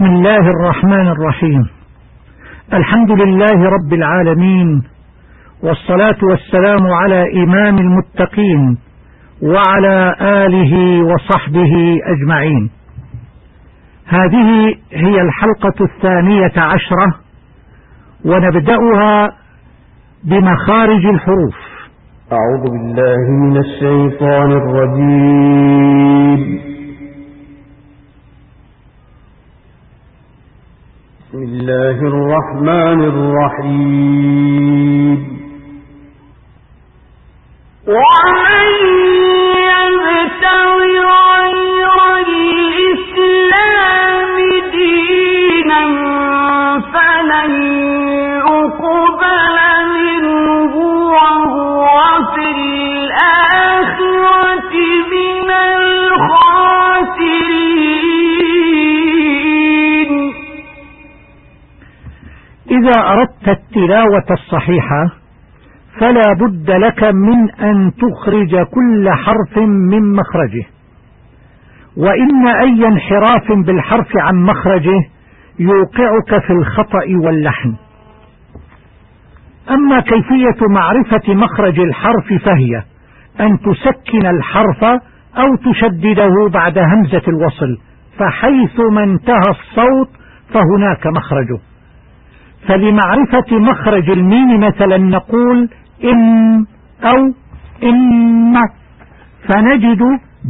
بسم الله الرحمن الرحيم. الحمد لله رب العالمين والصلاة والسلام على إمام المتقين وعلى آله وصحبه أجمعين. هذه هي الحلقة الثانية عشرة ونبدأها بمخارج الحروف. أعوذ بالله من الشيطان الرجيم. بسم الله الرحمن الرحيم. ومن يبتغي إذا أردت التلاوة الصحيحة فلا بد لك من أن تخرج كل حرف من مخرجه. وإن أي انحراف بالحرف عن مخرجه يوقعك في الخطأ واللحن. أما كيفية معرفة مخرج الحرف فهي أن تسكن الحرف أو تشدده بعد همزة الوصل فحيث ما انتهى الصوت فهناك مخرجه. فلمعرفة مخرج الميم مثلا نقول إن أو إن فنجد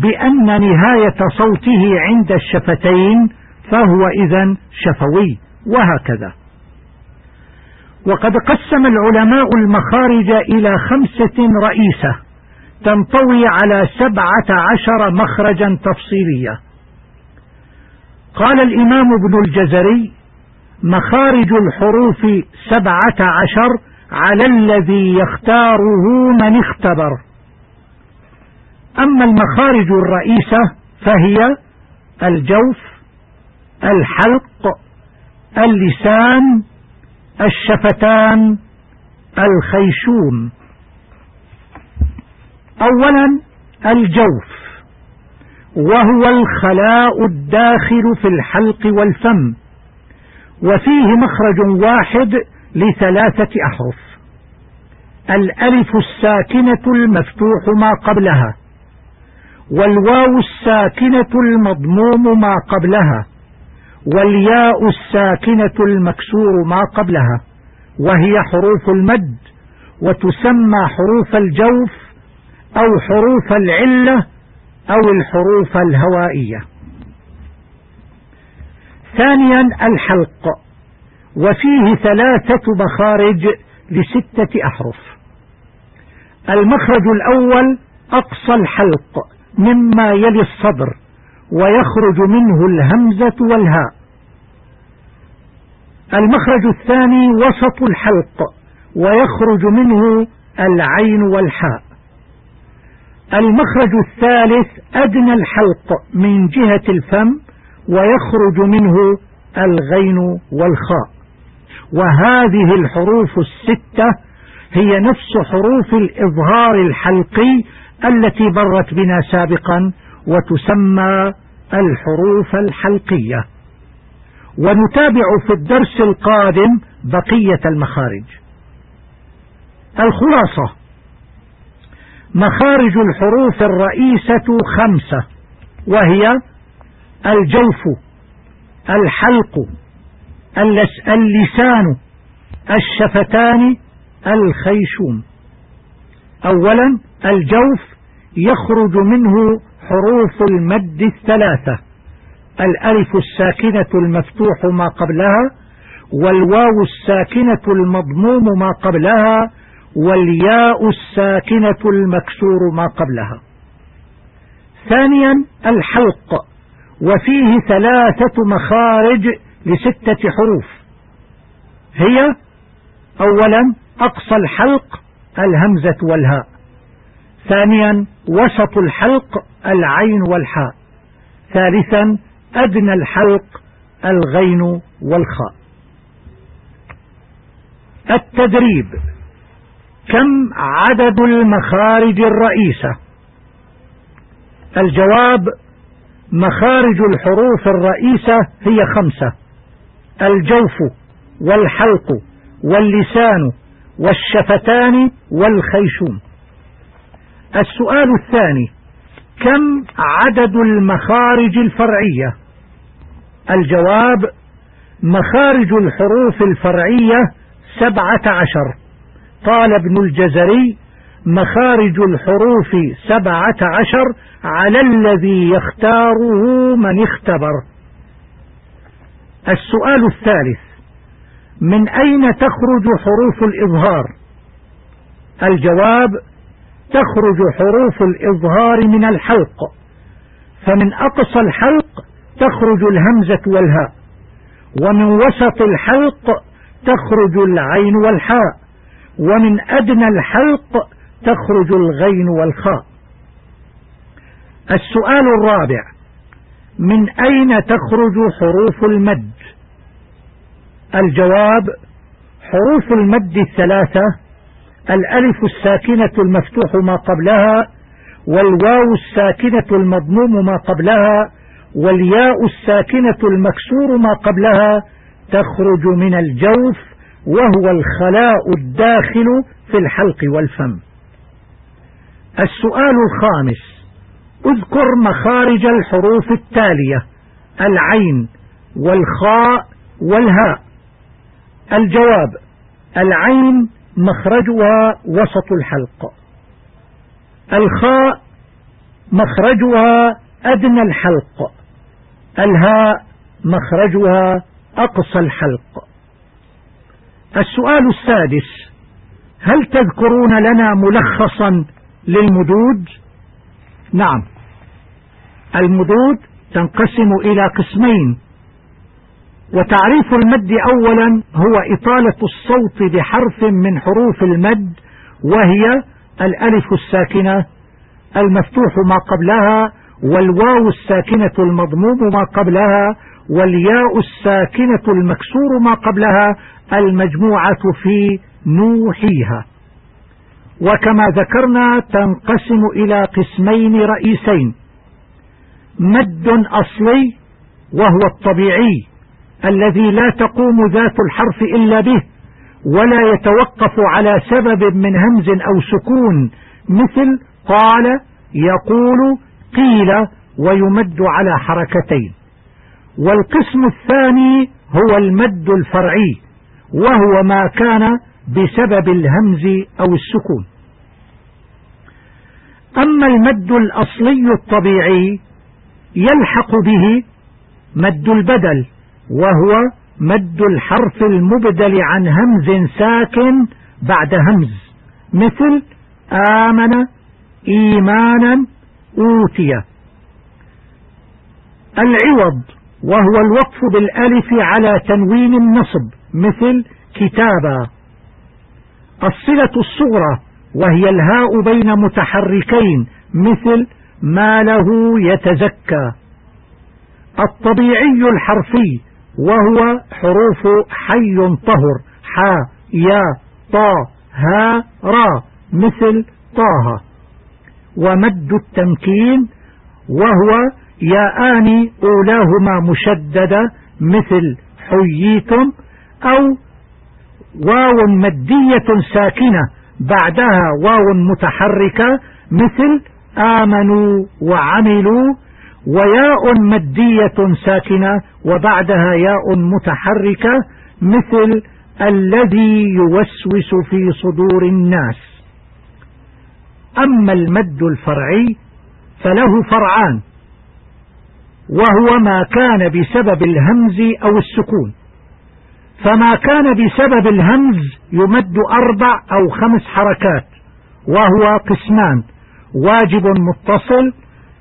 بأن نهاية صوته عند الشفتين فهو إذا شفوي وهكذا. وقد قسم العلماء المخارج إلى خمسة رئيسة تنطوي على سبعة عشر مخرجا تفصيلية. قال الإمام ابن الجزري مخارج الحروف سبعة عشر على الذي يختاره من اختبر. أما المخارج الرئيسة فهي الجوف الحلق اللسان الشفتان الخيشوم. أولا الجوف وهو الخلاء الداخل في الحلق والفم. وفيه مخرج واحد لثلاثة أحرف. الألف الساكنة المفتوح ما قبلها والواو الساكنة المضموم ما قبلها والياء الساكنة المكسور ما قبلها وهي حروف المد وتسمى حروف الجوف أو حروف العلة أو الحروف الهوائية. ثانيا الحلق وفيه ثلاثة مخارج لستة أحرف. المخرج الأول أقصى الحلق مما يلي الصدر ويخرج منه الهمزة والهاء. المخرج الثاني وسط الحلق ويخرج منه العين والحاء. المخرج الثالث أدنى الحلق من جهة الفم ويخرج منه الغين والخاء. وهذه الحروف الستة هي نفس حروف الإظهار الحلقي التي برت بنا سابقا وتسمى الحروف الحلقية. ونتابع في الدرس القادم بقية المخارج. الخلاصة مخارج الحروف الرئيسة خمسة وهي الجوف الحلق اللسان الشفتان الخيشوم. أولا الجوف يخرج منه حروف المد الثلاثة الألف الساكنة المفتوح ما قبلها والواو الساكنة المضموم ما قبلها والياء الساكنة المكسور ما قبلها. ثانيا الحلق. وفيه ثلاثة مخارج لستة حروف. هي أولا أقصى الحلق الهمزة والهاء. ثانيا وسط الحلق العين والحاء. ثالثا أدنى الحلق الغين والخاء. التدريب كم عدد المخارج الرئيسة؟ الجواب مخارج الحروف الرئيسة هي خمسة. الجوف والحلق واللسان والشفتان والخيشوم. السؤال الثاني كم عدد المخارج الفرعية؟ الجواب مخارج الحروف الفرعية سبعة عشر. قال ابن الجزري مخارج الحروف سبعة عشر على الذي يختاره من اختبر. السؤال الثالث من أين تخرج حروف الإظهار؟ الجواب تخرج حروف الإظهار من الحلق فمن أقصى الحلق تخرج الهمزة والهاء ومن وسط الحلق تخرج العين والحاء ومن أدنى الحلق تخرج الغين والخاء. السؤال الرابع من أين تخرج حروف المد؟ الجواب حروف المد الثلاثة الألف الساكنة المفتوح ما قبلها والواو الساكنة المضموم ما قبلها والياء الساكنة المكسور ما قبلها تخرج من الجوف وهو الخلاء الداخل في الحلق والفم. السؤال الخامس. اذكر مخارج الحروف التالية العين والخاء والهاء. الجواب العين مخرجها وسط الحلق. الخاء مخرجها أدنى الحلق. الهاء مخرجها أقصى الحلق. السؤال السادس هل تذكرون لنا ملخصا للمدود. نعم. المدود تنقسم إلى قسمين. وتعريف المد أولا هو إطالة الصوت بحرف من حروف المد وهي الألف الساكنة المفتوح ما قبلها والواو الساكنة المضموم ما قبلها والياء الساكنة المكسور ما قبلها المجموعة في نوحيها. وكما ذكرنا تنقسم إلى قسمين رئيسين. مد أصلي وهو الطبيعي الذي لا تقوم ذات الحرف إلا به ولا يتوقف على سبب من همز أو سكون مثل قال يقول قيل ويمد على حركتين. والقسم الثاني هو المد الفرعي وهو ما كان بسبب الهمز أو السكون. أما المد الأصلي الطبيعي يلحق به مد البدل وهو مد الحرف المبدل عن همز ساكن بعد همز مثل آمن إيمانا أوتي. العوض وهو الوقف بالألف على تنوين النصب مثل كتابا. الصلة الصغرى وهي الهاء بين متحركين مثل ما له يتزكى. الطبيعي الحرفي وهو حروف حي طهر حا يا طا ها را مثل طه. ومد التمكين وهو ياءان أولاهما مشددة مثل حييتم أو واو مدية ساكنة بعدها واو متحركة مثل آمنوا وعملوا وياء مدية ساكنة وبعدها ياء متحركة مثل الذي يوسوس في صدور الناس. أما المد الفرعي فله فرعان وهو ما كان بسبب الهمز أو السكون. فما كان بسبب الهمز يمد أربع أو خمس حركات وهو قسمان. واجب متصل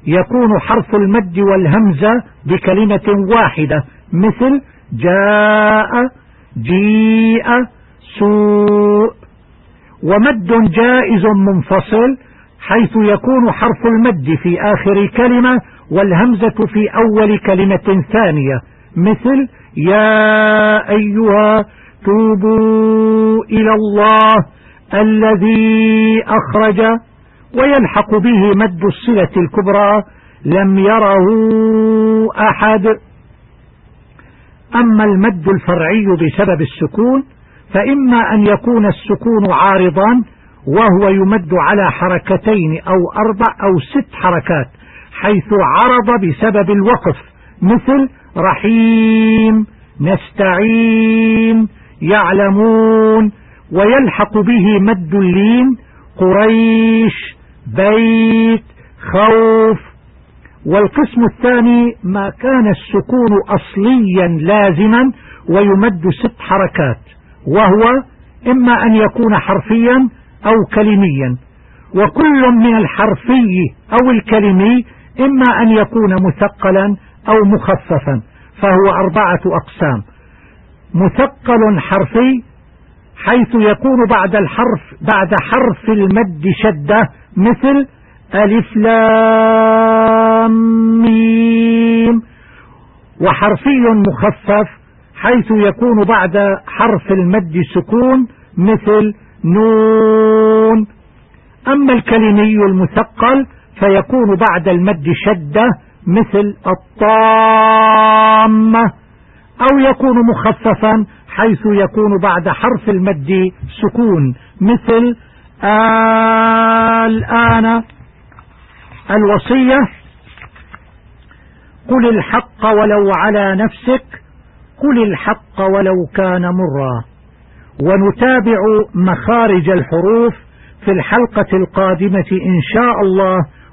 يكون حرف المد والهمزة بكلمة واحدة مثل جاء جيء سوء. ومد جائز منفصل حيث يكون حرف المد في آخر كلمة والهمزة في أول كلمة ثانية مثل يا أيها توبوا إلى الله الذي أخرج ويلحق به مد الصلة الكبرى لم يره أحد. أما المد الفرعي بسبب السكون فإما أن يكون السكون عارضا وهو يمد على حركتين أو أربع أو ست حركات حيث عرض بسبب الوقف مثل رحيم نستعين يعلمون ويلحق به مد اللين قريش بيت خوف. والقسم الثاني ما كان السكون أصليا لازما ويمد ست حركات وهو إما أن يكون حرفيا أو كلميا. وكل من الحرفي أو الكلمي إما أن يكون مثقلا أو مخففا فهو أربعة أقسام. مثقل حرفي حيث يكون بعد الحرف بعد حرف المد شدة مثل ألف لام ميم. وحرفي مخفف حيث يكون بعد حرف المد سكون مثل نون. أما الكلمي المثقل فيكون بعد المد شدة مثل الطامة أو يكون مخففا حيث يكون بعد حرف المد سكون مثل الآن الوصية قل الحق ولو على نفسك قل الحق ولو كان مرا. ونتابع مخارج الحروف في الحلقة القادمة إن شاء الله